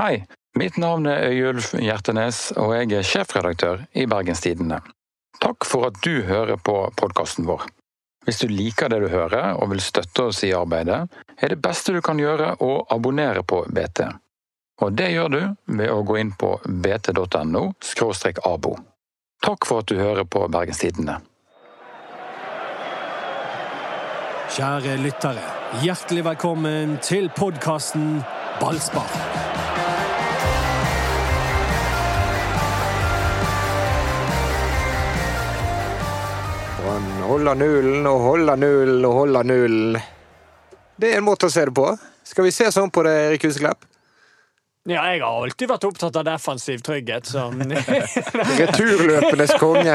Hei, mitt navn er Øyulf Hjertenes, og jeg er sjefredaktør i Bergenstidene. Takk for at du hører på podkasten vår. Hvis du liker det du hører og vil støtte oss i arbeidet, er det beste du kan gjøre å abonnere på BT. Og det gjør du ved å gå inn på bt.no abo. Takk for at du hører på Bergenstidene. Kjære lyttere, hjertelig velkommen til podkasten Ballspar. Holder nullen og holde nullen og holde nullen. Det er en måte å se det på. Skal vi se sånn på det, Erik Huseklepp? Ja, jeg har alltid vært opptatt av defensiv trygghet, så Returløpenes konge.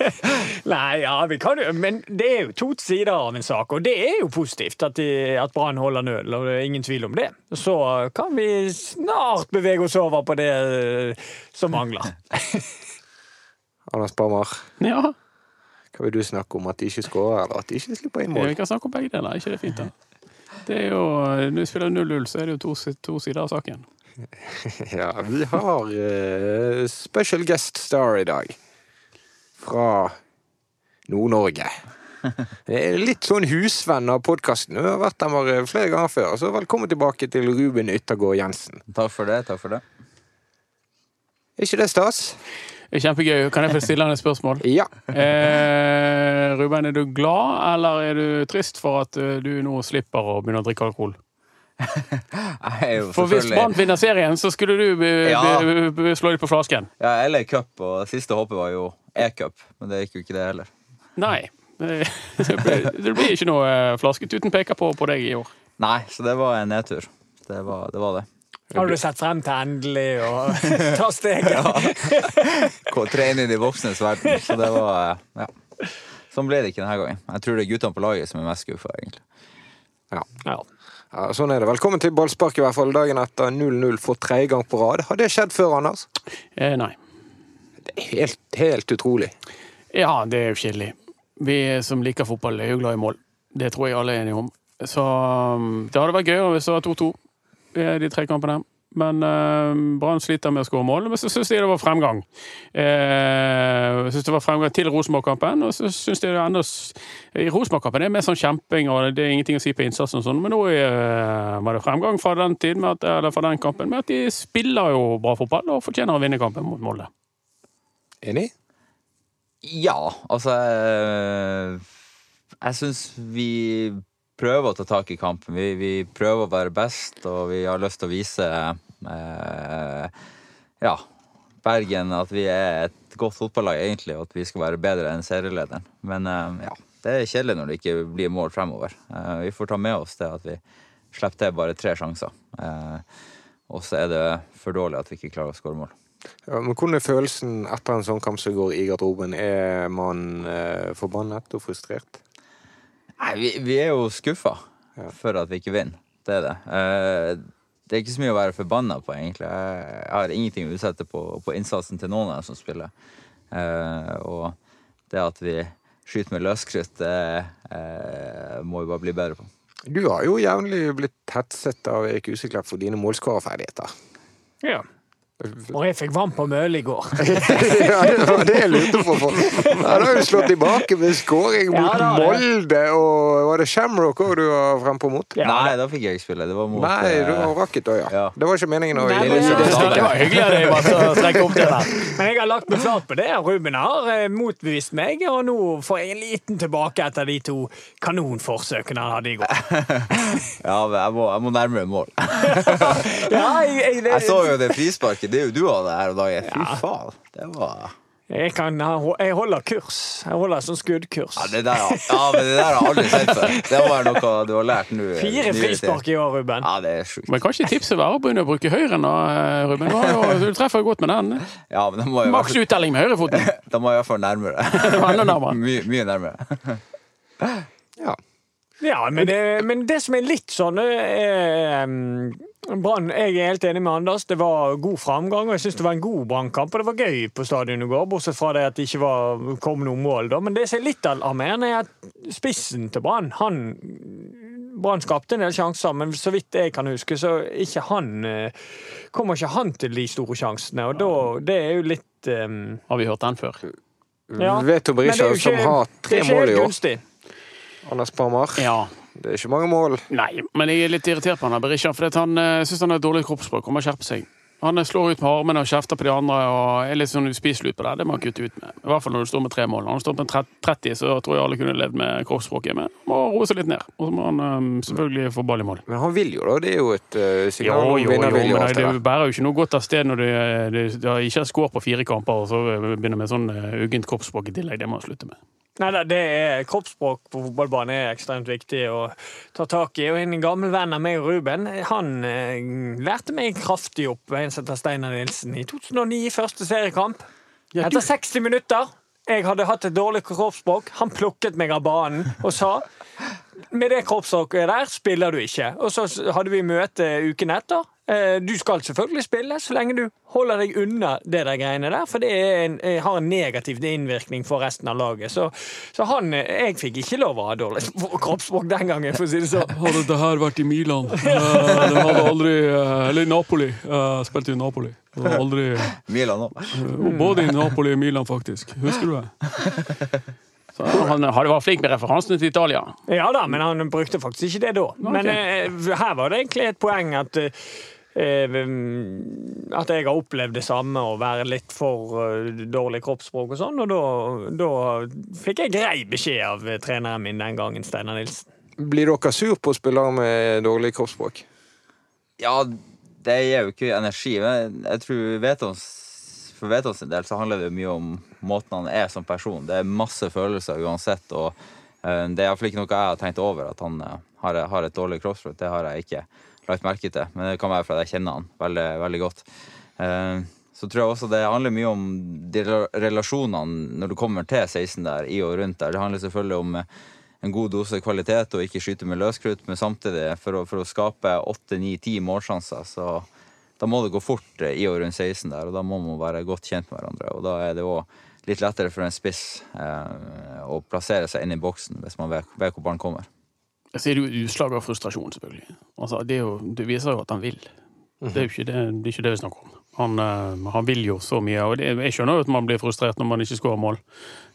Nei, ja, vi kan jo Men det er jo to sider av en sak, og det er jo positivt at, de- at Brann holder null, og det er ingen tvil om det. Så kan vi snart bevege oss over på det eh, som mangler. Anders Barmar. Ja, hva vil du snakke om? At de ikke skårer, eller at de ikke slipper inn mål? vi kan snakke om begge deler. Er ikke det fint, da? Det er jo, Når vi spiller 0-0, så er det jo to, to sider av saken. Ja, vi har uh, special guest star i dag. Fra Nord-Norge. Det litt sånn husvenn av podkasten. Du har vært der flere ganger før. Så velkommen tilbake til Ruben Yttergård Jensen. Takk for det. takk for det. Er ikke det stas? Det Kjempegøy. Kan jeg få stille deg et spørsmål? Ja. Eh, Ruben, er du glad, eller er du trist for at eh, du nå slipper å begynne å drikke alkohol? Nei, For hvis Brann vinner serien, så skulle du Ja. slå dem på flasken. Ja, eller Cup, og siste håpet var jo E-cup, men det gikk jo ikke det heller. Nei. Det det blir, det blir ikke noe flasketuten flasket peker på på deg i år. Nei, så det var en nedtur. Det var det. Var det. Har du sett frem til endelig å ta steget? ja. Tre inn i de voksnes verden. Så det var Ja. Sånn ble det ikke denne gangen. Jeg tror det er guttene på laget som er mest skuffa, egentlig. Ja. ja, sånn er det. Velkommen til ballspark, i hvert fall. Dagen etter 0-0 for tredje gang på rad. Har det skjedd før, Anders? Eh, nei. Det er helt, helt utrolig. Ja, det er jo kjedelig. Vi som liker fotball, er jo glad i mål. Det tror jeg alle er enige om. Så um, det hadde vært gøyere hvis det var 2-2 i de tre kampene. Men eh, Brann sliter med å skåre mål. Men så syns de det var fremgang. Eh, syns det var fremgang til Rosenborg-kampen. Og så syns de det enda, I Rosenborg-kampen er det mer sånn kjemping, og det er ingenting å si på innsatsen og sånn. Men nå eh, var det fremgang fra den tiden, med at, eller fra den kampen, med at de spiller jo bra fotball og fortjener å vinne kampen mot Molde. Enig? Ja, altså eh, Jeg syns vi prøver å ta tak i kampen. Vi, vi prøver å være best, og vi har lyst til å vise eh, ja, Bergen at vi er et godt fotballag, egentlig, og at vi skal være bedre enn serielederen. Men eh, ja, det er kjedelig når det ikke blir mål fremover. Eh, vi får ta med oss det at vi slipper til bare tre sjanser. Eh, og så er det for dårlig at vi ikke klarer å skåre mål. Ja, men Hvordan er følelsen etter en sånn kamp som går i garderoben? Er man eh, forbannet og frustrert? Nei, vi, vi er jo skuffa for at vi ikke vinner. Det er det. Eh, det er ikke så mye å være forbanna på, egentlig. Jeg, jeg har ingenting å utsette på, på innsatsen til noen av dem som spiller. Eh, og det at vi skyter med løskrutt, det eh, må vi bare bli bedre på. Du har jo jevnlig blitt hetset av Erik Useklepp for dine målskårerferdigheter. ja. Og jeg fikk vann på mølet i går. ja, det var det jeg lurte på. For. Ja, da har du slått tilbake med skåring mot ja, da. Molde og Var det Shamrock òg du var frempå mot? Ja, Nei, da fikk jeg ikke spille. Det var mot Nei, du var har rakket òg, ja. ja. Det var ikke meningen å Nei, men- Ja, det det var hyggelig av deg å trekke opp det der. Men jeg har lagt meg flat på det. Ruben har eh, motbevist meg, og nå får jeg en liten tilbake etter de to kanonforsøkene han hadde i går. Ja, jeg må, jeg må nærmere mål. Ja, jeg, jeg, Jeg så jo det frisparket. Det er jo du hadde her om dagen. Fy Ja. faen. Det var jeg, kan, jeg holder kurs. Jeg holder sånn skuddkurs. Ja, det der, ja, men det der har jeg aldri sett før. Det være noe du har lært nå. Fire frispark i år, Ruben. Ja, det er sjukt. Men kanskje tipset være å begynne å bruke høyre da, eh, Ruben? Du, jo, treffer godt med den. Ja, men må jeg, Maks uttelling med høyrefoten. da må jeg i hvert fall nærmere. Enda nærmere. mye, mye nærmere. Ja. Ja, men det, men det som er litt sånn er, um, Brann, Jeg er helt enig med Anders. Det var god framgang, og jeg syns det var en god Brannkamp. Og det var gøy på stadion i går, bortsett fra det at det ikke var, kom noen mål. da. Men det som er litt alarmerende, er at spissen til Brann han Brann skapte en del sjanser, men så vidt jeg kan huske, så ikke han, eh, kommer ikke han til de store sjansene. Og da, det er jo litt um, Har vi hørt den før? Ja, Veto er Berisha, som har Det tre er ikke mål helt i år. gunstig. Anders Parmar. Ja. Det er ikke mange mål. Nei, men jeg er litt irritert på han Berisha, for han uh, syns han har dårlig kroppsspråk. Han må skjerpe seg. Han eh, slår ut med armene og kjefter på de andre og er litt sånn uspiselig på det. Det må han kutte ut med. I hvert fall når du står med tre mål. Når han står med 30, så tror jeg alle kunne levd med kroppsspråket. Men må roe seg litt ned. Og så må han eh, selvfølgelig få ball i mål. Men han vil jo, da. Det er jo et uh, signal om vinnervilje. jo, men det det bærer jo ikke noe godt av sted når du ikke har skår på fire kamper, og så begynner med sånn uh, uggent kroppsspråk i tillegg. Det må han slutte med. Nei, det er Kroppsspråk på fotballbanen er ekstremt viktig å ta tak i. Og En gammel venn av meg Ruben han eh, lærte meg kraftig opp, en som heter Steinar Nilsen, i 2009, første seriekamp. Etter 60 minutter jeg hadde hatt et dårlig kroppsspråk. Han plukket meg av banen og sa med det kroppsspråket der spiller du ikke. Og så hadde vi møte uken etter. Eh, Du skal selvfølgelig spille så lenge du holder deg unna det der greiene der, for det er en, eh, har en negativ innvirkning for resten av laget. Så, så han eh, Jeg fikk ikke lov å ha dårlig kroppsspråk den gangen, for å si det sånn. Hadde det her vært i Milan De hadde aldri Eller Napoli. Spilte i Napoli. Aldri Milan òg. Både i Napoli og Milan, faktisk. Husker du det? Så han hadde vært flink med referansene til Italia. Ja da, men han brukte faktisk ikke det da. Men eh, her var det egentlig et poeng at at jeg har opplevd det samme, å være litt for eh, dårlig kroppsspråk og sånn, og da, da fikk jeg grei beskjed av eh, treneren min den gangen, Steinar Nilsen. Blir dere sur på spillere med dårlig kroppsspråk? Ja, det gir jo ikke energi. Men jeg tror Vetons, for Vetons del så handler det mye om måten han er som person. Det er masse følelser uansett. og eh, Det er iallfall ikke noe jeg har tenkt over, at han eh, har, har et dårlig kroppsspråk. Det har jeg ikke lagt merke til. Men det kan være fordi jeg kjenner han veldig, veldig godt. Eh, Så tror jeg også det handler mye om de relasjonene når du kommer til 16 der, i og rundt der. Det handler selvfølgelig om eh, en god dose kvalitet og ikke skyte med løskrutt, men samtidig for å, for å skape 8-9-10 målsjanser, så da må det gå fort eh, i og rundt 16 der, og da må man være godt kjent med hverandre. Og da er det òg litt lettere for en spiss eh, å plassere seg inn i boksen hvis man vet, vet hvor ballen kommer. Så er det jo utslag av frustrasjon, selvfølgelig. Altså, det, jo, det viser jo at han vil. Det er jo ikke det, det, ikke det vi snakker om. Han, eh, han vil jo så mye. og det, Jeg skjønner jo at man blir frustrert når man ikke skårer mål.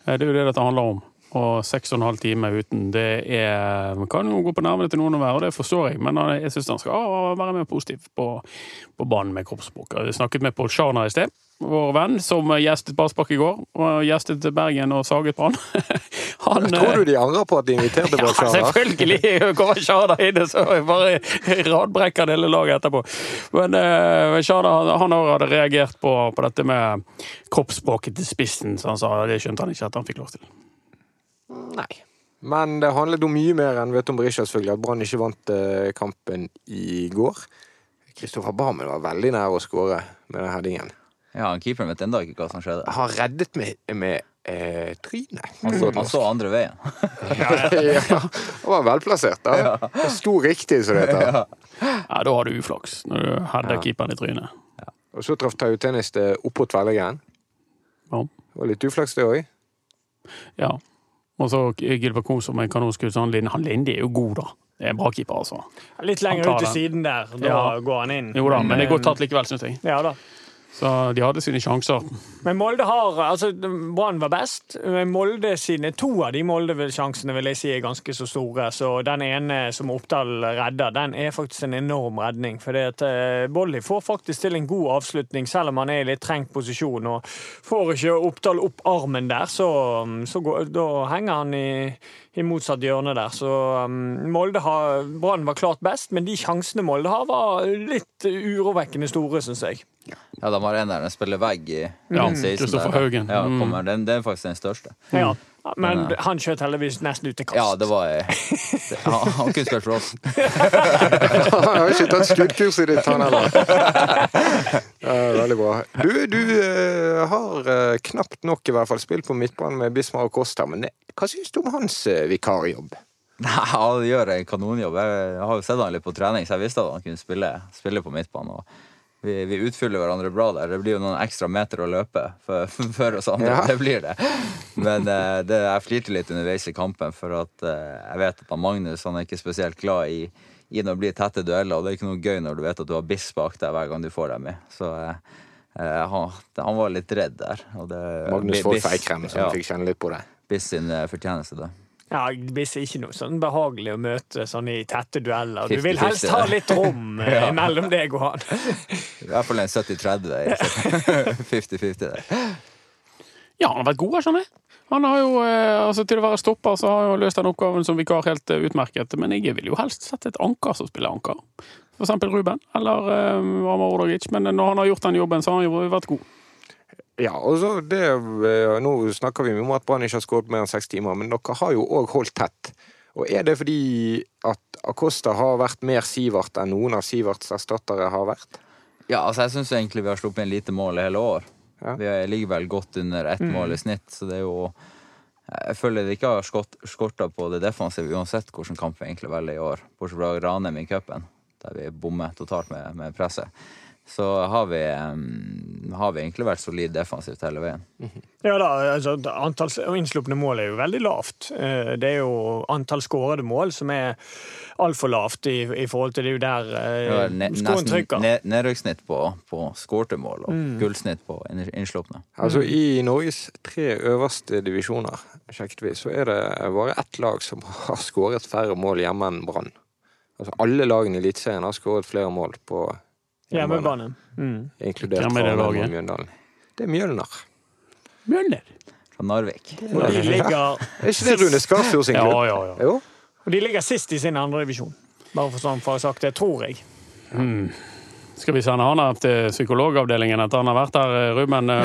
Eh, Det er jo det dette handler om. Og seks og en halv time uten, det er Man kan jo gå på nervene til noen å være, og det forstår jeg, men jeg syns han skal å, være mer positiv på, på banen med kroppsspråk. Jeg snakket med Pål Sjarna i sted, vår venn, som gjestet Ballspark i går. Og gjestet Bergen og saget Brann. Han, eh, Tror du de angrer på at de inviterte ja, selvfølgelig kommer Sharda inn, så bare radbrekker hele laget etterpå. Men uh, Sharda han, han hadde reagert på, på dette med kroppsspråket til spissen, så han sa det skjønte han ikke at han fikk lov til. Nei. Men det handlet om mye mer enn vet om Berisha, selvfølgelig. At Brann ikke vant eh, kampen i går. Kristoffer Barmen var veldig nær å skåre med den headingen. Ja, han Keeperen vet ennå ikke hva som skjedde. Har reddet meg med eh, trynet. Han så, han så andre veien. ja, han var velplassert, da. Det sto riktig, som det heter. Ja, da har du uflaks, når du hadde Ja. keeperen i trynet. Og så traff Tayo Tennis det oppå tverrleggeren. Ja. Det var litt uflaks, det òg. ja. Og så Gilbert Kohn som en kanonskudd, han Linde, han er jo god, da. Det er en bra keeper, altså. Litt Han lenger ut til den. siden der. Da Ja. går han inn. Jo da, men det er godt tatt likevel, syns jeg. Ja da. Så de hadde sine sjanser. Men Molde har altså Brann var best. Men Molde sine to av de Molde-sjansene vil jeg si er ganske så store. Så den ene som Oppdal redder, den er faktisk en enorm redning. For at Bolli Bolly får faktisk til en god avslutning, selv om han er i litt trengt posisjon. Og får ikke Oppdal opp armen der, så, så går, da henger han i, i motsatt hjørne der. Så um, Molde har Brann var klart best, men de sjansene Molde har, var litt urovekkende store, syns jeg. Ja, de har en der den spiller vegg i Ja, Kristoffer. Haugen. Ja, Mm. kommer, den, det er faktisk den største. Ja. Men Men, eh, han skjøt heldigvis nesten ut til kast. Ja, det var det, han, han kunne spilt for oss. Han har ikke tatt skuddkurset ditt, han heller. Ja, veldig bra. Du, du uh, har uh, knapt nok i hvert fall spilt på midtbanen med Bismar og Kosta, men eh, hva syns du om hans uh, vikarjobb? Nei, Han gjør en kanonjobb. Jeg har jo sett han litt på trening, så jeg visste at han kunne spille, spille på midtbanen. Og Vi, vi utfyller hverandre bra der. Det blir jo noen ekstra meter å løpe for, for oss andre. Ja. Det blir det. Men eh, det, jeg flirte litt underveis i kampen, for at eh, jeg vet at Magnus han er ikke spesielt glad i, i når bli tette dueller, og det er ikke noe gøy når du vet at du har biss bak deg hver gang du får dem i. Så eh, eh, han, han var litt redd der. Og det, Magnus får Wolff så han ja, fikk kjenne litt på det. Biss sin fortjeneste, det. Ja, det blir ikke noe sånn behagelig å møte sånn i tette dueller. Du vil helst ha litt rom eh, Ja. mellom deg og han. I hvert fall en 70-30. 50-50 der. Ja, han har vært god, skjønner jeg. Han har jo, eh, altså Til å være stopper så har han løst den oppgaven som vikar helt eh, utmerket. Men jeg vil jo helst sette et anker som spiller anker. For eksempel Ruben eller um, Amar Odogic. Men når han har gjort den jobben, så har han jo vært god. Ja, altså det, eh, Nå snakker vi om at Brann ikke har skåret mer enn seks timer, men dere har jo òg holdt tett. Og Er det fordi at Acosta har vært mer Sivert enn noen av Siverts erstattere har vært? Ja, altså jeg syns egentlig vi har sluppet inn lite mål i hele år. Ja. Vi ligger vel godt under ett mål i snitt, så det er jo Jeg føler det ikke har skott- skorta på det defensive uansett hvordan kamp vi egentlig velger i år, bortsett fra Ranheim i cupen, der vi bommer totalt med, med presset. Så har vi, um, har vi egentlig vært solid defensivt hele veien. Ja da, altså, Antall innslupne mål er jo veldig lavt. Eh, Det er jo antall skårede mål som er altfor lavt i, i forhold til det er jo der uh, skoen trykker. ne nedrykkssnitt på, på skårte mål og gullsnitt på inn- innslupne. Altså I Norges tre øverste divisjoner sjekket vi, så er det bare ett lag som har skåret færre mål hjemme enn Brann. Altså Alle lagene i Eliteserien har skåret flere mål på hjemmebane, Hjemmebane. Mm. inkludert Hvem er det laget? og Mjøndalen. Det er Mjølner. Mjølner. Fra Narvik. Og de ligger, Er ikke det Rune Skarsfjord sin Ja, klubb? ja, ja. Jo. og de ligger sist i sin andre divisjon. Bare for sånn for å ha sagt det, tror jeg. Skal vi sende han her til psykologavdelingen etter han har vært der, eh, Ruben? Eh,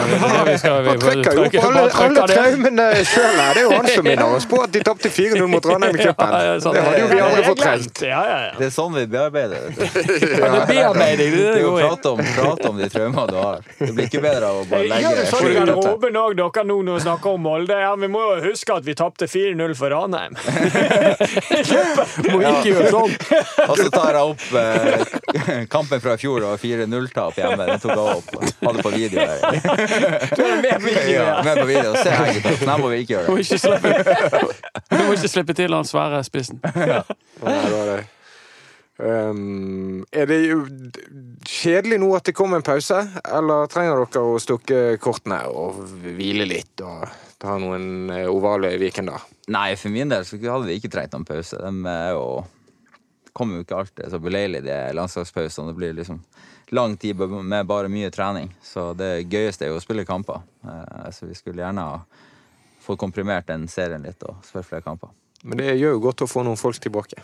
vi skal- vi Han jo opp alle, alle traumene sjøl her. Det er jo han som minner oss på at de tapte 4-0 mot Ranheim i cupen. Ja, sånn. Det hadde jo vi aldri fått fortrengt. Ja, ja, ja. Det er sånn vi bearbeider det. Ja, det er bearbeiding, det er er å prate om, prate om de traumene du har. Det blir ikke bedre av å bare legge gjør det sånn i garderoben òg, dere nå når vi snakker om Molde. Ja, vi må jo huske at vi tapte 4-0 for Ranheim. Må ikke gjøre sånn. Og så tar jeg opp eh, kampen fra i fjor, det var 4-0-tap hjemme. Den tok jeg opp. Hadde på video der Du er med på video, Ja, ja. med på video. Se her, gutta. Sånn her må vi ikke gjøre Må ikke slippe, du må ikke slippe til han svære spissen. Det det. Um, er det jo kjedelig nå at det kom en pause, eller trenger dere å stukke kortene og hvile litt og ta noen ovale i Viken da? Nei, for min del så hadde vi ikke trengt noen pause. De er jo kommer jo ikke alltid så beleilig, de landslagspausene. Det blir liksom lang tid med bare mye trening. Så det gøyeste er jo å spille kamper. Eh, Så vi skulle gjerne ha fått komprimert den serien litt og spilt flere kamper. Men det gjør jo godt å få noen folk tilbake.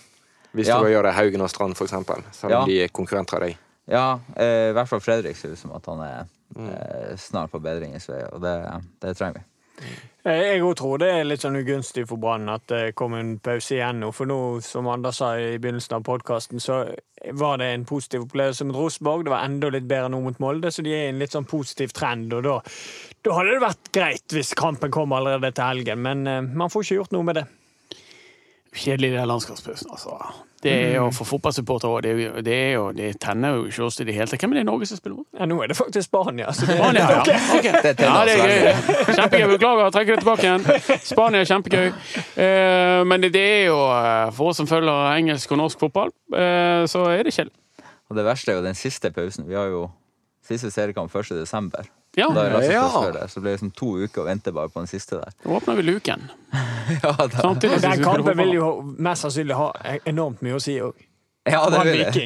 Hvis Ja. du gjør det Haugen og Strand, eksempel. Selv om Ja. de er konkurrenter av deg. Ja, eh, i hvert fall Fredrik ser ut som at han er Mm. eh, snart på bedringens vei, og det, det trenger vi. Jeg òg tror det er litt sånn ugunstig for Brann at det kom en pause igjen nå. For nå, som Anders sa i begynnelsen av podkasten, så var det en positiv opplevelse mot Rosenborg. Det var enda litt bedre nå mot Molde, så de er i en litt sånn positiv trend. Og da, da hadde det vært greit hvis kampen kom allerede til helgen, men eh, man får ikke gjort noe med det. Kjedelig er landskapspausen, altså. Det er jo for fotballsupportere òg. Det, er jo- det, er jo- det tenner jo ikke oss i det hele tatt. Hvem er det i Norge som spiller mot? Ja, nå er det faktisk Spania. Så det, Spania, ja. Okay. Det Ja, det er gøy. Kjempegøy. Beklager, trekker det tilbake igjen. Spania er kjempegøy. Eh, Men det er jo, eh, for oss som følger engelsk og norsk fotball, eh, så er det kjedelig. Og det verste er jo den siste pausen. Vi har jo siste seriekamp 1. Ja, Da jeg Ja. det, så det blir liksom to uker å vente bare på den siste der. nå åpner vi luken. Ja, da, Samtidig den kampen vil jo mest sannsynlig ha enormt mye å si òg. Ja det blir det.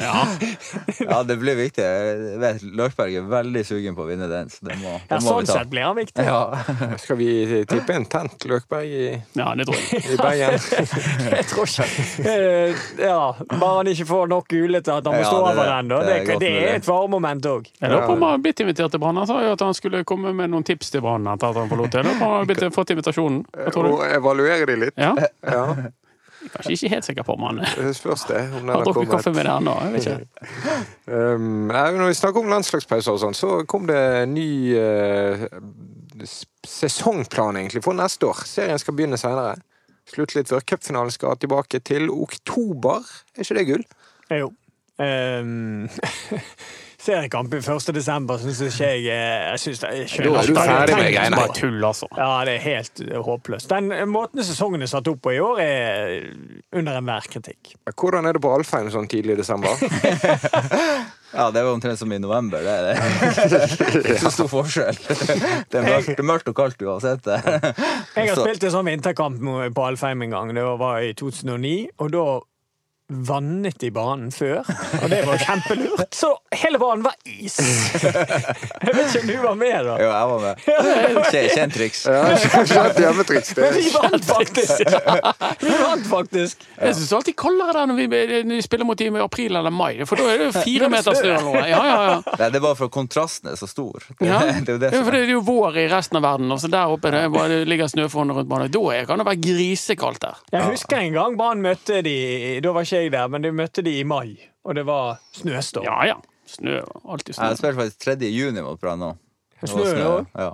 Ja. Ja, det blir viktig. Jeg vet, Løkberg er veldig sugen på å vinne den, så det må, Ja, må sånn vi ta. sett blir han viktig. Ja. Skal vi tippe en tent Løkberg i, Ja, det tror jeg. i Bergen? Jeg tror ikke Eh, Ja, bare han ikke får nok gule til at han må stå det er over den. Det Det, det, er et varemoment òg. Jeg lurer på om han har blitt invitert til Brann. Han sa jo at han skulle komme med noen tips til Brann etter at han forlot det. Jeg lurer på om han har fått invitasjonen. Hva tror Og evaluere de litt? Ja? Ja, Kanskje ikke helt sikker på om han spørs det. Om har drukket kaffe med det ennå. Jeg vet ikke. Um, når vi snakker om landslagspauser og sånn, så kom det ny uh, sesongplan egentlig for neste år. Serien skal begynne senere. Slutte litt før. Cupfinalen skal tilbake til oktober. Er ikke det gull? Jo. Ehm, seriekamp i 1. desember syns ikke jeg eh, Jeg synes det jeg Da skjønner er du ikke. ferdig med er greiene. Bare tull, altså. Ja, det er helt eh, håpløst. Den eh, måten sesongen er satt opp på i år, er under enhver kritikk. Hvordan er det på Alfheim sånn tidlig i desember? Ja, det var omtrent som i november. Det er det. Ikke så stor forskjell. Det er mørkt, det er mørkt og kaldt uansett. det. Jeg har Så- spilt en sånn vinterkamp på Alfheim en gang. Det var i 2009. Og da vannet i banen før, og det var kjempelurt. Så hele banen var is! Jeg vet ikke om du var med, da. Jo, jeg var med. Kjent triks. Ja, Skjønt hjemmetriks. Men vi vant faktisk! Vi vant faktisk. Jeg syns alltid kaldere der når vi, når vi spiller mot dem i april eller mai, for da er det jo fire meter snø eller noe. Ja, ja, ja. Nei, det er bare for kontrasten er så stor. Det, Ja. det er jo det Ja, som for det er jo vår i resten av verden, og så der oppe det bare, ligger snøfonn rundt banen. Da kan det være grisekaldt der. Jeg husker en gang Brann møtte de Da var ikke jeg der, men de møtte de i mai, og det var snøstorm. Ja ja. Snø. Alltid snø. Jeg spilte faktisk 3. juni mot Brann nå. Det Snø, ja. Ja.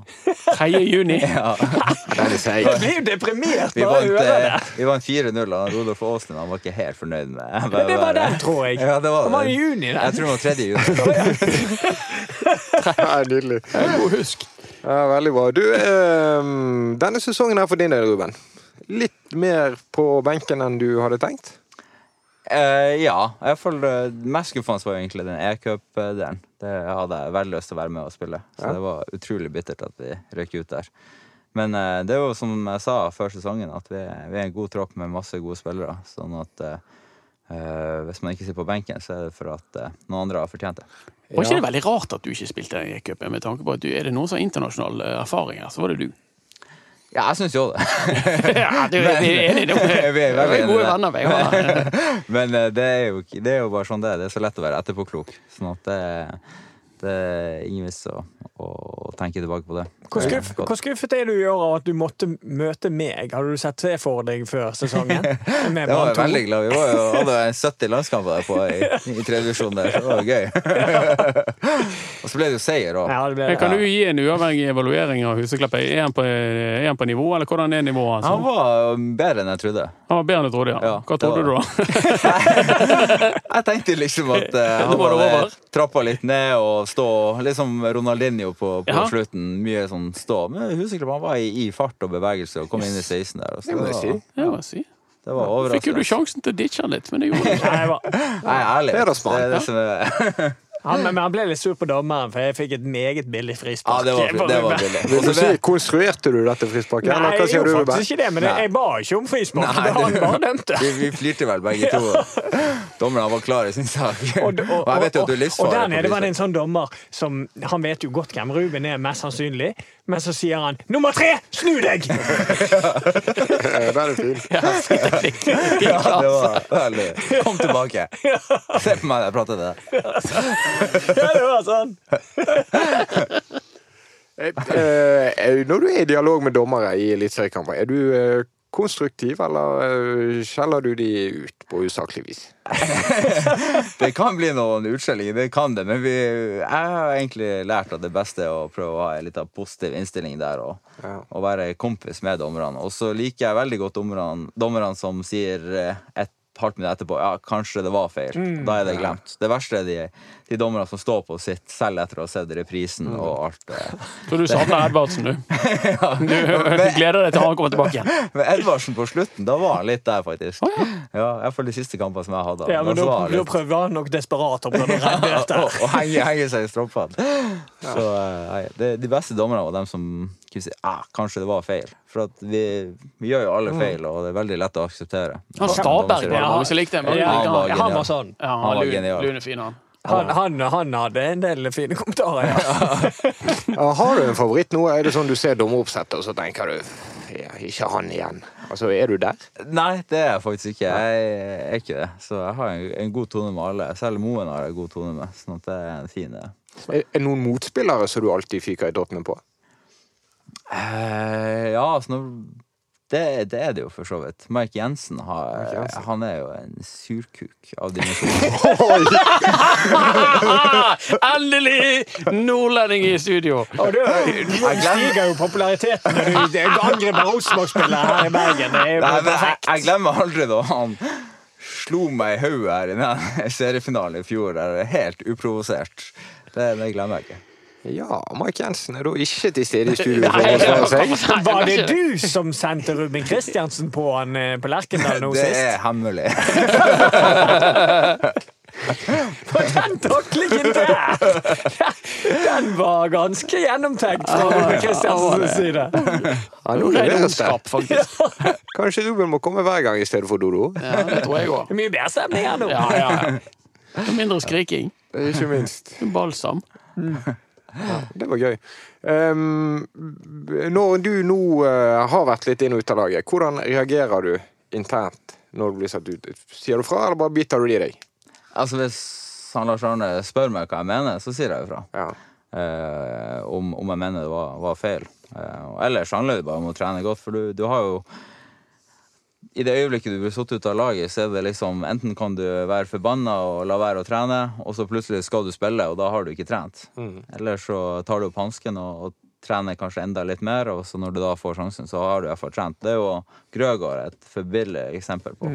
3. juni. Ja. Det er seig. Jeg blir jo deprimert Vi bare av å vant, det. eh, vi vant 4-0, og Rodolf Aasen han var ikke helt fornøyd med med Men det var den, tror jeg. Ja, det var Det var i juni, juni, Jeg tror det var 3. juni. det er Nydelig. God husk. Ja, veldig bra. Du, eh, denne sesongen er for din del, Ruben. Litt mer på benken enn du hadde tenkt? Eh, ja. i hvert fall eh, Mest skuffende var jo egentlig den e-cup-delen. Det hadde jeg veldig lyst til å være med og spille. Så Ja. det var utrolig bittert at vi røyk ut der. Men uh, det er jo som jeg sa før sesongen, at vi, vi er en god tropp med masse gode spillere. Sånn at eh, hvis man ikke sitter på benken, så er det for at noen andre har fortjent det. Var ikke det veldig rart at du ikke spilte i cupen, med tanke på at du er det noen som har internasjonal erfaring her, så var det du. Ja, jeg syns jo det. Ja, du, vi er enige nå. Vi er Vi er gode venner. Ja. Men eh, det er, jo, det er jo bare sånn det er. Det er så lett å være etterpåklok. Sånn at det, det er og å tenke tilbake på det. Hvor, skuff, hvor skuffet er du i år av at du måtte møte meg? Hadde du sett det for deg før sesongen? Med Det var jeg veldig glad. Vi var jo, hadde jo 70 landskamper der på i, i tredje divisjon der, så det var gøy. og så ble det jo seier òg. Ja, det ble det. Kan du gi en uavhengig evaluering av Huseklepp? Er han på, er han på nivå, eller hvordan er nivået hans? Han var bedre enn jeg trodde. Han var bedre enn jeg trodde, ja. Ja, Hva trodde du da? Jeg tenkte liksom at uh, han hadde trappa litt ned og stå Litt som Ronaldinho på, på Ja. slutten. Mye sånn stå. Men Huseklepp han var i, i fart og bevegelse og kom inn i 16 der. så Det må jeg si. Ja, hva si. Det var Fikk jo du sjansen til å ditche han litt, men det gjorde du ikke. Nei, jeg var- Nei, ærlig. Det er. Det er det som er han, men han ble litt sur på dommeren, for jeg fikk et meget billig Ja, det var, det var billig. Vil Og du så si, konstruerte du dette frisparket? Nei, hva jeg gjorde faktisk ikke det, men jeg, jeg ba ikke om frispark. Nei, det han bare dømte. Vi, vi flirte vel begge to. Dommeren var klar i sin sak. Og, Og, og, jeg vet jo at du er og, og der nede var det en sånn dommer som Han vet jo godt hvem Ruben er, mest sannsynlig, men så sier han 'nummer tre, snu deg'! Den er fin. Ja, det var veldig Kom tilbake. Se på meg jeg prater til deg. Ja, det var sånn. Eh, eh, Når du er i dialog med dommere i eliteseriekamper, er du eh, konstruktiv, eller eh, skjeller du de ut på usaklig vis? Det kan bli noen utskjellinger, det kan det. Men vi, jeg har egentlig lært at det beste er å prøve å ha en litt av positiv innstilling der. Og, Ja. og være kompis med dommerne. Og så liker jeg veldig godt dommerne, dommerne som sier eh, halvt minutt etterpå ja, kanskje det var feil. Da er det glemt. Det verste er de, de dommerne som står på sitt selv etter å ha sett reprisen og alt. eh. Så du savner Edvardsen, du. Du gleder deg til han kommer tilbake igjen. Men Edvardsen på slutten, da var han litt der, faktisk. Ja, I hvert fall de siste kampene som jeg hadde. Ja, men Da litt- prøvde han nok desperat å henge, henge seg i stroppene. Så eh, nei, det, de beste dommerne var dem som kunne si ah, kanskje det var feil. For at vi, vi gjør jo alle feil, og det er veldig lett å akseptere. Han Staberg var Ja. mange som likte. Ja, Han var genial. sånn. Ja, Han var lun- genial. Lunefin, han. Han, han, han hadde en del fine kommentarer. Ja. Ja, har du en favoritt nå? Er det sånn du ser dommeroppsettet, og så tenker du ja, ikke han igjen? Altså, er du der? Nei, det er jeg faktisk ikke. Jeg er ikke det. Så jeg har en, en god tone med alle. Selv Moen har jeg god tone med. Sånn at det er en fin er det noen motspillere som du alltid fyker i dottene på? Eh, Ja, altså når, det, det er det jo for så vidt. Mike Jensen, har, Mike Jensen. han er jo en surkuk av dimensjoner. Endelig! Nordlending i studio. Og du, du stiger jo populariteten når du angriper Rosenborg-spillere her i Bergen. Det er jo Nei, men jeg, perfekt. jeg glemmer aldri da han slo meg i hodet her i seriefinalen i fjor, der helt uprovosert. Det, det glemmer jeg ikke. Ja, Mike Jensen er da ikke til stede i studio for å seg. Var det du som sendte Ruben Kristiansen på han eh, på Lerkendal nå Det er hemmelig. For den taklingen der! Den var ganske gjennomtenkt fra Ruben Kristiansens side. Ja, nå leveres det. Kanskje Ruben må komme hver gang i stedet for Dodo? Ja, det tror jeg òg. Det er mye bedre stemning her nå. Ja, ja. Mindre skriking. Ikke minst. Balsam. Det var gøy. Um, når du nå uh, har vært litt inn og ut av laget, hvordan reagerer du internt når du blir satt ut? Sier du fra, eller bare biter du det i deg? Altså, hvis han Lars Arne spør meg hva jeg mener, så sier jeg ifra. Ja. Uh, om, om jeg mener det var, var feil. Uh, ellers handler det bare om å trene godt, for du, du har jo I det øyeblikket du blir satt ut av laget, så er det liksom Enten kan du være forbanna og la være å trene, og så plutselig skal du spille, og da har du ikke trent. Eller så tar du opp hansken og, og trener kanskje enda litt mer, og så når du da får sjansen, så har du i hvert fall trent. Det er jo Grøgaard et forbilledlig eksempel på.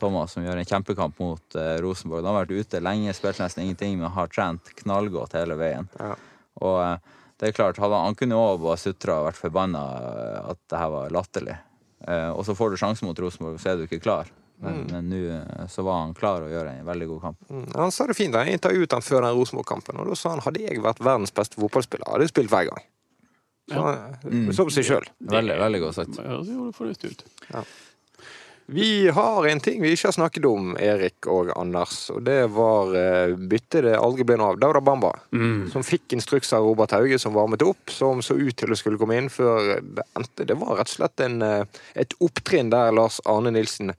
Thomas som gjør en kjempekamp mot uh, Rosenborg. Han har vært ute lenge, spilt nesten ingenting, men har trent knallgodt hele veien. Ja. Og uh, det er klart, han, han kunne jo også bare sutra og vært forbanna eh, at det her var latterlig. Eh, og så får du sjansen mot Rosenborg, så er du ikke klar. Men men nå eh, så var han klar å gjøre en veldig god kamp. Mm, Han sa det fint. Jeg intervjuet han før den Rosenborg-kampen, og da sa han hadde jeg vært verdens beste fotballspiller, hadde jeg spilt hver gang. Så, så på seg sjøl. Veldig, veldig godt sagt. Det gjør det for fornuftig ut. Vi har en ting vi ikke har snakket om, Erik og Anders, og det var eh, byttet det aldri ble noe av. Dauda Bamba, som fikk instruks av Robert Hauge, som varmet opp, som så ut til å skulle komme inn før det endte. Det var rett og slett en, eh, et opptrinn der Lars Arne Nilsen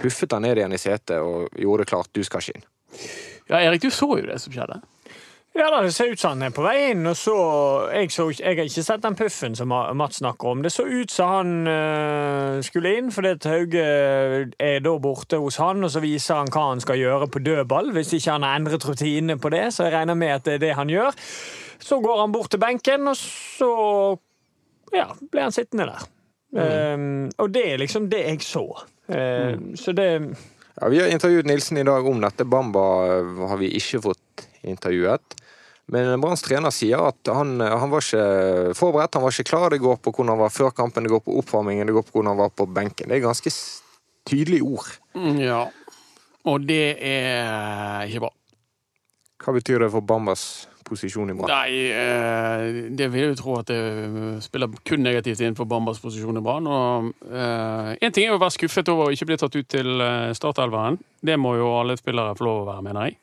puffet han ned igjen i setet og gjorde det klart, du skal ikke inn. Ja, Erik, du så jo det som skjedde. Ja, da, Det ser ut som han er på vei inn. og så, jeg, så, jeg har ikke sett den puffen som Mats snakker om. Det så ut som han øh, skulle inn, fordi Hauge er da borte hos han, og så viser han hva han skal gjøre på dødball, hvis ikke han har endret rutinene på det. Så jeg regner med at det er det han gjør. Så går han bort til benken, og så ja, ble han sittende der. Um, og det er liksom det jeg så. Um, Så det Ja, vi har intervjuet Nilsen i dag om dette. Bamba har vi ikke fått intervjuet. Men Branns trener sier at han, han var ikke forberedt, han var ikke klar. Det går på hvordan han var før kampen, det går på oppvarmingen, det går på hvordan han var på benken. Det er ganske tydelige ord. Mm, Ja. Og det er ikke bra. Hva betyr det for Bambas posisjon i Brann? Nei, eh, det vil jeg jo tro at det eh, spiller kun negativt inn for Bambas posisjon i Brann. Og én ting er å være skuffet over å ikke bli tatt ut til eh, startelveren. Det må jo alle spillere få lov å være, mener jeg.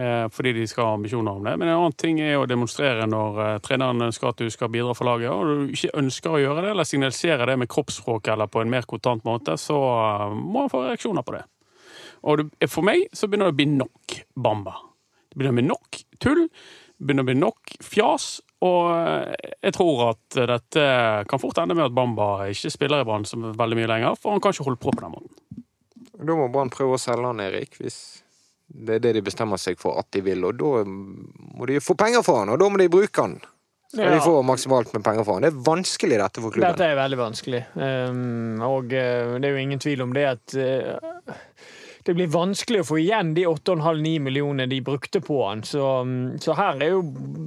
Eh, fordi de skal ha ambisjoner om det. Men en annen ting er å demonstrere når eh, treneren ønsker at du skal bidra for laget, og du ikke ønsker å gjøre det, eller signalisere det med kroppsspråk eller på en mer kontant måte, så eh, må han få reaksjoner på det. Og for meg så begynner det å bli nok Bamba. Det begynner å bli nok tull. Begynner å bli nok fjas. Og eh, jeg tror at dette kan fort ende med at Bamba ikke spiller i Brann så veldig mye lenger, for han kan ikke holde på på den måten. Da må Brann prøve å selge han, Erik, hvis det er det de bestemmer seg for at de vil. Og da må de få penger for han, og da må de bruke han. Skal Ja. de få maksimalt med penger for han. Det er vanskelig dette for klubben. Dette er veldig vanskelig. Um, og eh, det er jo ingen tvil om det at eh, det blir vanskelig å få igjen de 8,5-9 millionene de brukte på han. Så, um, så her er jo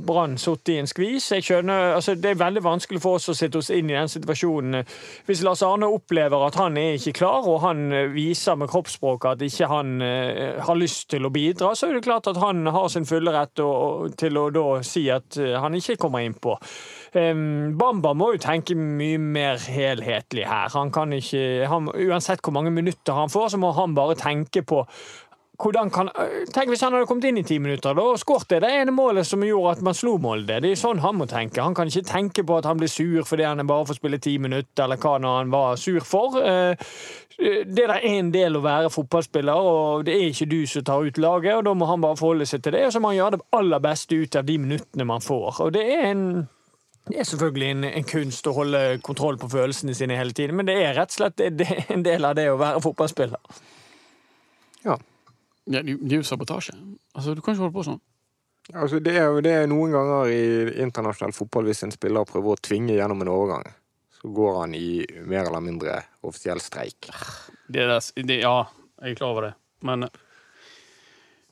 Brann satt i en skvis. Jeg skjønner, altså Det er veldig vanskelig for oss å sitte oss inn i den situasjonen. Hvis Lars Arne opplever at han er ikke klar, og han eh, viser med kroppsspråket at ikke han eh, har lyst til å bidra, så er det klart at han har sin fulle rett til å da si at eh, han ikke kommer inn på. Em, Bamba må jo tenke mye mer helhetlig her. Han kan ikke, han, uansett hvor mange minutter han får, så må han bare tenke på hvordan kan, Tenk hvis han hadde kommet inn i ti minutter da, og skåret det det ene målet som gjorde at man slo Molde. Det er sånn han må tenke. Han kan ikke tenke på at han blir sur fordi han bare får spille ti minutter, eller hva når han var sur for. Eh, Det er en del å være fotballspiller, og det er ikke du som tar ut laget. og Da må han bare forholde seg til det, og så må han gjøre det aller beste ut av de minuttene man får. Og det er en det er selvfølgelig en, en kunst å holde kontroll på følelsene sine hele tiden, men det er rett og slett det, det er en del av det å være fotballspiller. Ja. Ja, det det er jo sabotasje. Altså, Du kan ikke holde på sånn. Altså, det, er, det er noen ganger i internasjonal fotball hvis en spiller prøver å tvinge gjennom en overgang. Så går han i mer eller mindre offisiell streik. Det der, det, ja, jeg er klar over det. Men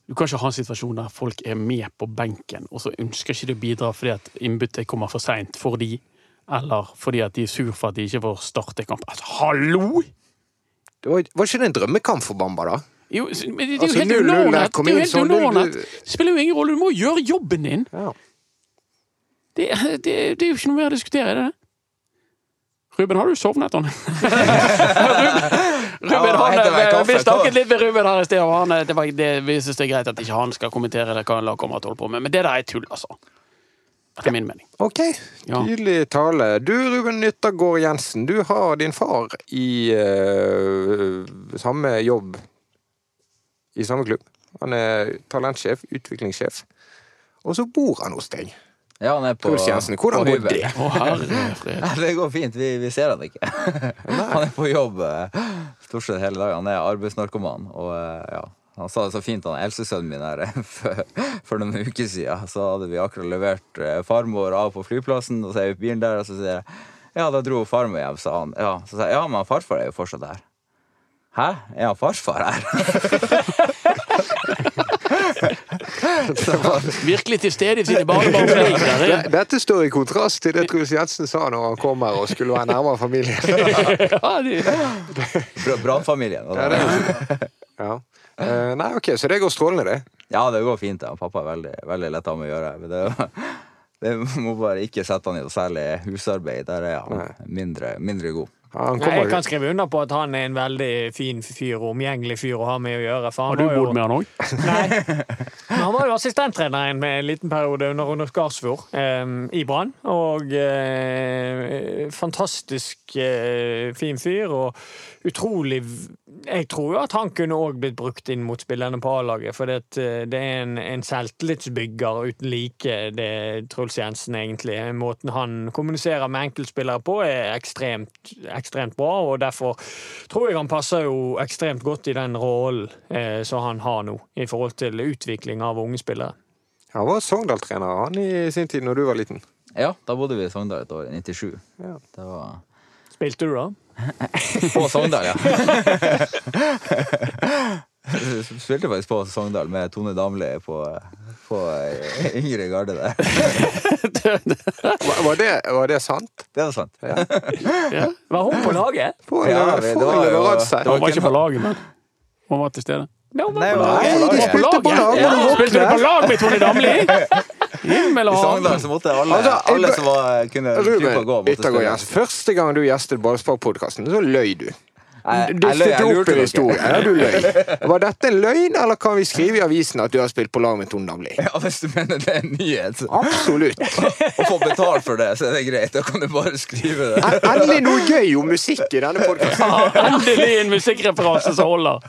Du kan ikke ha en situasjon der folk er med på benken, og så ønsker ikke de å bidra fordi at innbyttet kommer for seint for de, eller fordi at de er sur for at de ikke får starte kamp. Altså, hallo! Det var, var ikke det en drømmekamp for Bamba, da? Jo, men det, det er Altså, jo helt 0-0 der, underordnet. kom Det jo helt sånn, du- underordnet. Det spiller jo ingen rolle. Du må gjøre jobben din. Ja. Det, det, det er jo ikke noe mer å diskutere, er det det? Ruben, har du sovnet, han? Ruben, han, Ja, vi snakket litt med Ruben her i sted, og han, det var, det, vi syns det er greit at ikke han skal kommentere det, hva lagkamerat holde på med. Men det der er tull, altså. Etter min mening. Ok, tydelig tale. Du, Ruben Nyttergård Jensen, du har din far i uh, samme jobb i samme klubb. Han er talentsjef, utviklingssjef. Og så bor han hos deg. Ja, han er på, hvordan på går det? Oh, herre Det går fint. Vi, vi ser han ikke. Han er på jobb eh, stort sett hele dagen. Han er arbeidsnarkoman. Og eh, ja, han sa det så fint, han eldstesønnen min her eh, for, for noen uker siden. Så hadde vi akkurat levert farmor av på flyplassen, og så er vi i bilen der, og så sier jeg ja, da dro farmor hjem, sa han. Ja, så sa jeg ja, men farfar er jo fortsatt her. Hæ? Er han farfar her? Var- Virkelig til stede i sine Det- eh. Dette står i kontrast til det Truls Jensen sa når han kom her og skulle være nærmere familie. Ja, Brannfamilien. Ja, ja. Uh, nei, ok, så det går strålende, det. Ja, det går fint. Ja. Pappa er veldig, veldig lett av med å gjøre. Men det, det må bare ikke sette han i noe særlig husarbeid. Der er han mindre, mindre god. Jeg kan skrive under på at han er en veldig fin fyr og omgjengelig fyr å ha med å gjøre. For han har du bodd med han òg? Nei. Men han var jo assistenttreneren med en liten periode under Rune Skarsfjord eh, i Brann. Og eh, fantastisk eh, fin fyr og utrolig Jeg tror jo at han kunne òg blitt brukt inn mot spillerne på A-laget, for det, eh, det er en, en selvtillitsbygger uten like, det Truls Jensen egentlig. Måten han kommuniserer med enkeltspillere på, er ekstremt, ekstremt bra, og derfor tror jeg han passer jo ekstremt godt i den rollen eh, som han har nå, i forhold til utvikling av unge spillere. Han var Sogndal-trener han i sin tid når du var liten. Ja, da bodde vi i Sogndal et år, i 97. Ja. Det var Spilte du da? På Sogndal, ja. Spilte faktisk på Sogndal med Tone Damli på, på eh, yngre garde der. Var, var, det, var det sant? Det er sant. Var hun på laget? På, Ja, lever- det var det var, det Han var ikke på laget, men hun var til stede. Ja, hun var Nei, på laget. Ja, Spilte du på lag med Tone Damli? Himmel I og Sogndal hav! så måtte alle, Altså, alle som var, kunne trykke og Ruben gå, Yttergård yes. Første gang du gjestet Ballspark-podkasten, så løy du. Jeg- Du jeg jeg opp lurte en historie. Ja, du løy. Var dette en løgn, eller kan vi skrive i avisen at du har spilt på lag med Tone Damli? Ja, hvis du mener det er en nyhet, Absolutt. og få betalt for det, så er det greit. Da kan du bare skrive det. En- Endelig noe gøy om musikk i denne podkasten. Endelig en musikkreferanse som holder!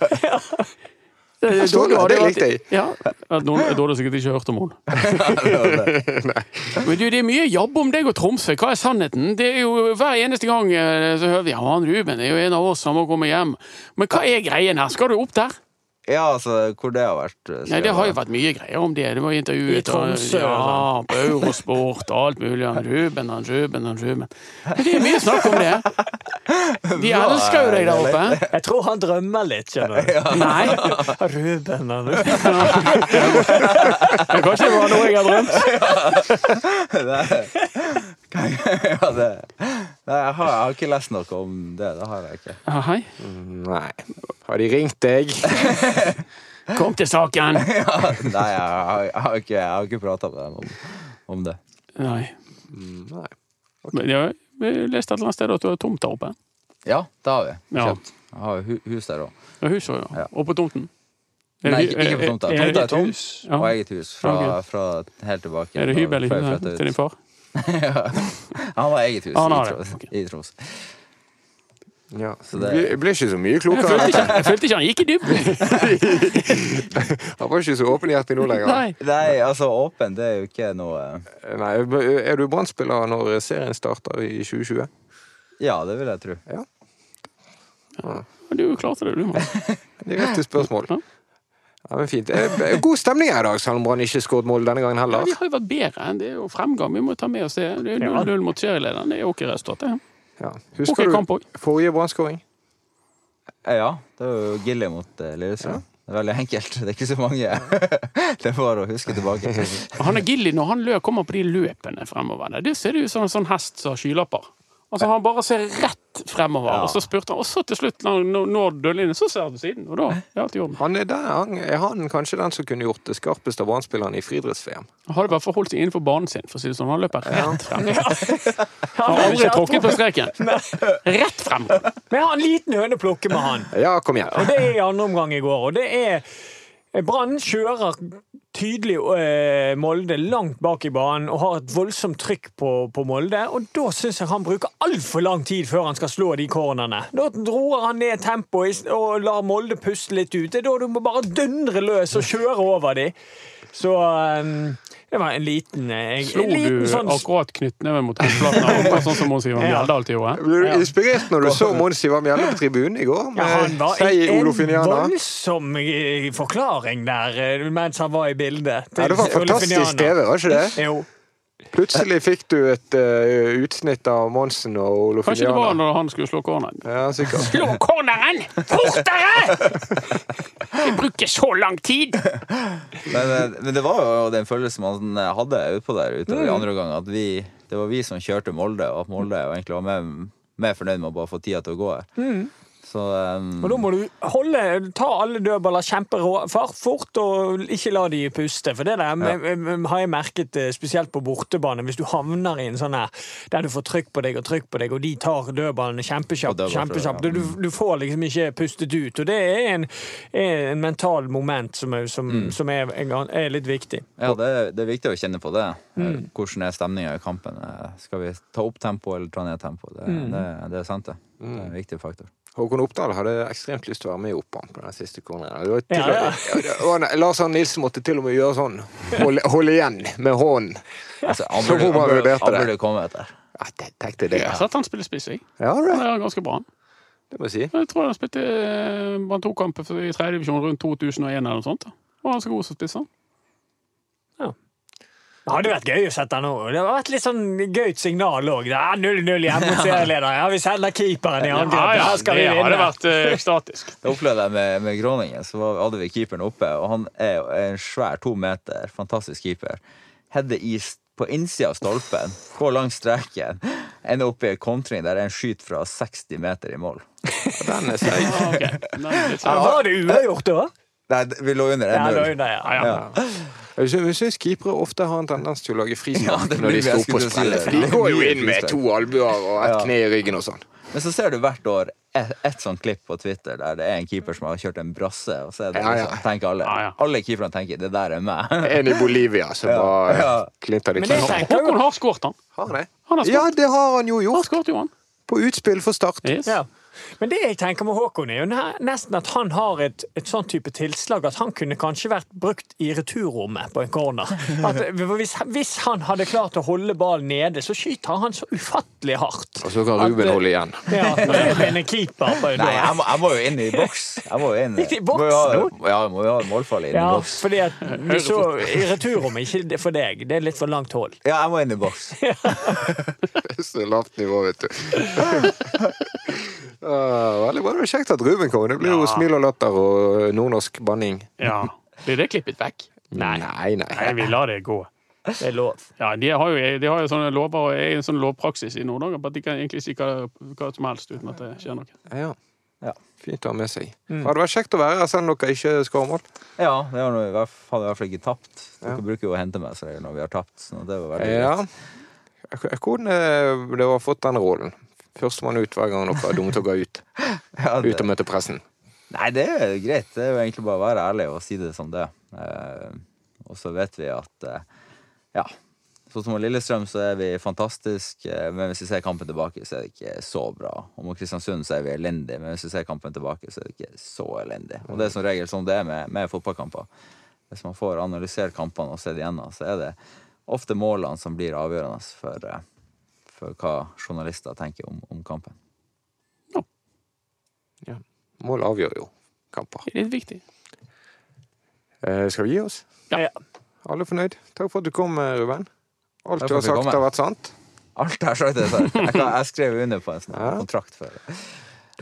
Det, så det det likte jeg. Ja, at noen, Da hadde sikkert ikke hørt om henne. Men du, det er mye jabb om deg og Tromsø. Hva er sannheten? Det er jo Hver eneste gang eh, så hører vi ja, han Ruben er jo en av oss, han må komme hjem. Men hva er greien her? Skal du opp der? Ja, altså, hvor det har vært eh, Nei, Det har jo vært mye greier om det. Det var intervjuet I Tromsø, ja, på Eurosport og alt mulig. Han Ruben, han Ruben, han Ruben. Men det er mye snakk om det. De elsker jo deg der oppe. Jeg tror han drømmer litt, skjønner du. Nei, Ruben han- det kan ikke være noe jeg har drømt. ja, det. Nei, jeg har, jeg har ikke lest noe om det. Det har jeg ikke. Ah, hei. Nei. Har de ringt deg? Kom til saken. Nei, jeg har, jeg har ikke, jeg har ikke prata med dem om, om det. Nei. Nei. Men jeg, jeg leste et eller annet sted at du har tomt der oppe. Ja, det har vi. Ja. Kjøpt. Jeg har hus der òg. Ja, huset òg, ja. Ja. Og på tomten. Nei, ikke, på tomta. Tomta er tom, hus? Ja. og eget hus fra, fra helt tilbake. Er det hybel i huset til din far? Han har eget hus har i, Tros, ok. i Troms. Ja. Så det- Jeg ble ikke så mye Jeg klokere. følte ikke, jeg følte ikke han gikk i dybden. Han var ikke så åpenhjertig nå lenger. Nei. Nei, altså åpen, det er jo ikke noe Nei, Er du Brann-spiller når serien starter i 2020? Ja, det vil jeg tro. Men Du klarte det, du, mann. Direkte spørsmål. Ja. Ja, men fint. Eh, God stemning her i dag, selv om Brann ikke skåret mål denne gangen heller. Ja, vi har jo vært bedre enn det er jo fremgang. Vi må ta med oss det. Det er 0-0 mot serielederen. Det er ok resultat, det. Ja. Husker kamp du forrige Brann-skåring? Ja, det var jo Gilly mot eh, Lillestrøm. Det er veldig enkelt. Det er ikke så mange. Det er bare å huske tilbake. Han er Gilly når han lø, kommer på de løpene fremover. Det ser ut som en sånn hest som har skylapper. Altså Han bare ser rett fremover, Ja. og så spurte han. Og så til slutt, når når dørlinjen, så ser han siden. Og da er alt i orden. Han er, der, han, er han kanskje den som kunne gjort det skarpeste av Brann-spillerne i friidretts-VM? Han hadde bare forholdt seg innenfor banen sin, for å si det sånn. Han løper rett frem. Han Han har aldri tråkket på streken. Rett frem. Men jeg har en liten høne å plukke med han. Ja, kom igjen. Og det er i andre omgang i går. Og det er Brann kjører tydelig eh, Molde langt bak i banen og har et voldsomt trykk på, på Molde. Og da syns jeg han bruker altfor lang tid før han skal slå de cornerne. Da roer han ned tempoet og lar Molde puste litt ut. Det er da du må bare dundre løs og kjøre over de. Så eh, det var en liten, jeg, Slo en liten du sånn akkurat knyttneven mot håndflaten? Sånn som Mons Ivar Mjelde alltid gjorde? Ble du inspirert når du så Mons Ivar Mjelde på tribunen i går? Ja, han var en voldsom eh, forklaring der eh, mens han var i bildet. Ja, det var fantastisk TV, var ikke det? Jo. Plutselig fikk du et uh, utsnitt av Monsen og Kanskje det var når han skulle slå corneren. Ja, sikkert. Slå corneren! Fortere! Det bruker så lang tid! Men, eh, men det var jo den følelsen man hadde utpå der ute i andre gang, at vi, det var vi som kjørte Molde, og at Molde egentlig var mer, mer fornøyd med å bare få tida til å gå her. Så um, Og da må du holde, ta alle dødballer kjempefart fort, og ikke la de puste. For det der med- har jeg merket eh, spesielt på bortebane. Hvis du havner i en sånn her der du får trykk på deg og trykk på deg, og de tar dødballene kjempekjapt, dødball, kjempekjapt ja. du, du får liksom ikke pustet ut. Og det er en, er en mental moment som, er, som, som er, er litt viktig. ja, det, er- det er viktig å kjenne på det. Mm. Hvordan er stemninga i kampen? Eh, Skal vi ta opp tempo eller ta ned tempo? Det, det, det er sant, det. Det er en viktig faktor. Håkon Oppdal hadde ekstremt lyst til å være med i Oppan på den siste corneren. Det Ja, ja. Lars Arne Nilsen måtte til og med gjøre sånn. Holde, holde igjen med hånden. Altså, han Så burde, man han burde, vurderte han det. burde komme etter. Ja, det. Jeg har sett han spille spiss, jeg. ja det, Han er ganske bra. det må jeg si. Jeg tror han spilte eh, Brann 2-kamp i tredje divisjon rundt 2001 eller noe sånt. Og han er så god som spiss, han. Det hadde vært gøy å sette han over. Det hadde vært litt sånn gøyt signal òg. 0-0 hjemme mot serieleder. Ja, vi selger keeperen i angrep. Her skal vi det hadde vært eh, ekstatisk. Det opplevde jeg med, med Groningen. Så hadde vi keeperen oppe, og han er jo en svær to meter, fantastisk keeper. Hedde is på innsida av stolpen, går langs streken, ender opp i en kontring der en skyter fra 60 meter i mål. Den er seig. Ja, okay. Var det uavgjort da? Nei, vi lå under en 1-0. ja, ja. Ja. Jeg syns keepere ofte har en tendens til å lage frispark ja, når de står på. For de går jo inn med to albuer og ett Ja. kne i ryggen og sånn. Men så ser du hvert år et, et sånt klipp på Twitter der det er en keeper som har kjørt en brasse, og så er det Ja, ja. så tenker alle Ja, ja. Alle keeperne tenker 'det der er meg'. En i Bolivia som Ja, bare ja. klinter det Men det tenker Håkon har skåret, han. Har det? Han har Ja, det har han jo gjort. Han har skåret jo, han. På utspill for Start. Yes. ja. Men det jeg tenker med Håkon, er jo nesten at han har et, et sånn type tilslag at han kunne kanskje vært brukt i returrommet på en corner. At hvis, hvis han hadde klart å holde ballen nede, så skyter han så ufattelig hardt. Og så kan Ruben At, holde igjen. Ja, Ruben er keeper på Nei, jeg må, jeg må jo inn i boks. Jeg må jo inn. I boks Må jeg ha, ja, må jo ha målfall inn i Ja, boks. fordi at vi så i returrommet, ikke for deg, det er litt for langt hold. Ja, jeg må inn i boks. Så lavt nivå, vet du. Ah, Veldig bra. Det var kjekt at Ruben kom. Det blir jo smil og latter og nordnorsk banning. Ja. Blir det klippet vekk? Nei, nei. Nei, vi lar det gå. Det er lov. Ja, De har jo, de har jo sånne lover og er en sånn lovpraksis i Nord-Norge at de kan egentlig si hva, hva som helst uten at det skjer noe. Ja. Ja. Fint å ha med seg. Hadde vært kjekt å være her selv om dere ikke skårer mål. Ja, det var noe i hvert fall, hadde i hvert fall ikke tapt. Dere Ja. bruker jo å hente med seg når vi har tapt. Så det var veldig Ja. greit. Hvordan eh, det var fått den rollen? Førstemann ut hver gang noe er dumt å gå ut. Ja, Ut og det, møte pressen. nei, det er greit. Det er jo egentlig bare å være ærlig og si det som det. Eh, og så vet vi at eh, ja. Sånn som Lillestrøm så er vi fantastisk, eh, men hvis vi ser kampen tilbake, så er det ikke så bra. Og mot Kristiansund så er vi elendige, men hvis vi ser kampen tilbake, så er det ikke så elendig. Og det er som regel sånn det er med, med fotballkamper. Hvis man får analysert kampene og sett igjennom, så er det ofte målene som blir avgjørende for, for hva journalister tenker om, om kampen. Mål avgjør jo kamper. Det er litt viktig. Eh, skal vi gi oss? Ja. Alle fornøyd? Takk for at du kom, eh, Ruben. Alt du har sagt, har vært sant. Alt jeg har sagt, er sant. Jeg, kan- jeg skrev under på en sånn Ja. kontrakt før.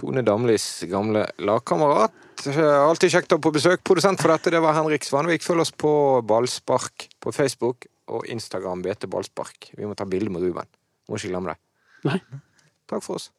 Tone Damlis gamle lagkamerat. Kjekt. Alltid kjekt å ha på besøk. Produsent for dette det var Henrik Svanvik. Følg oss på Ballspark på Facebook og Instagram BT Ballspark. Vi må ta bilde med Ruben. Må skille glemme deg. Nei. Takk for oss.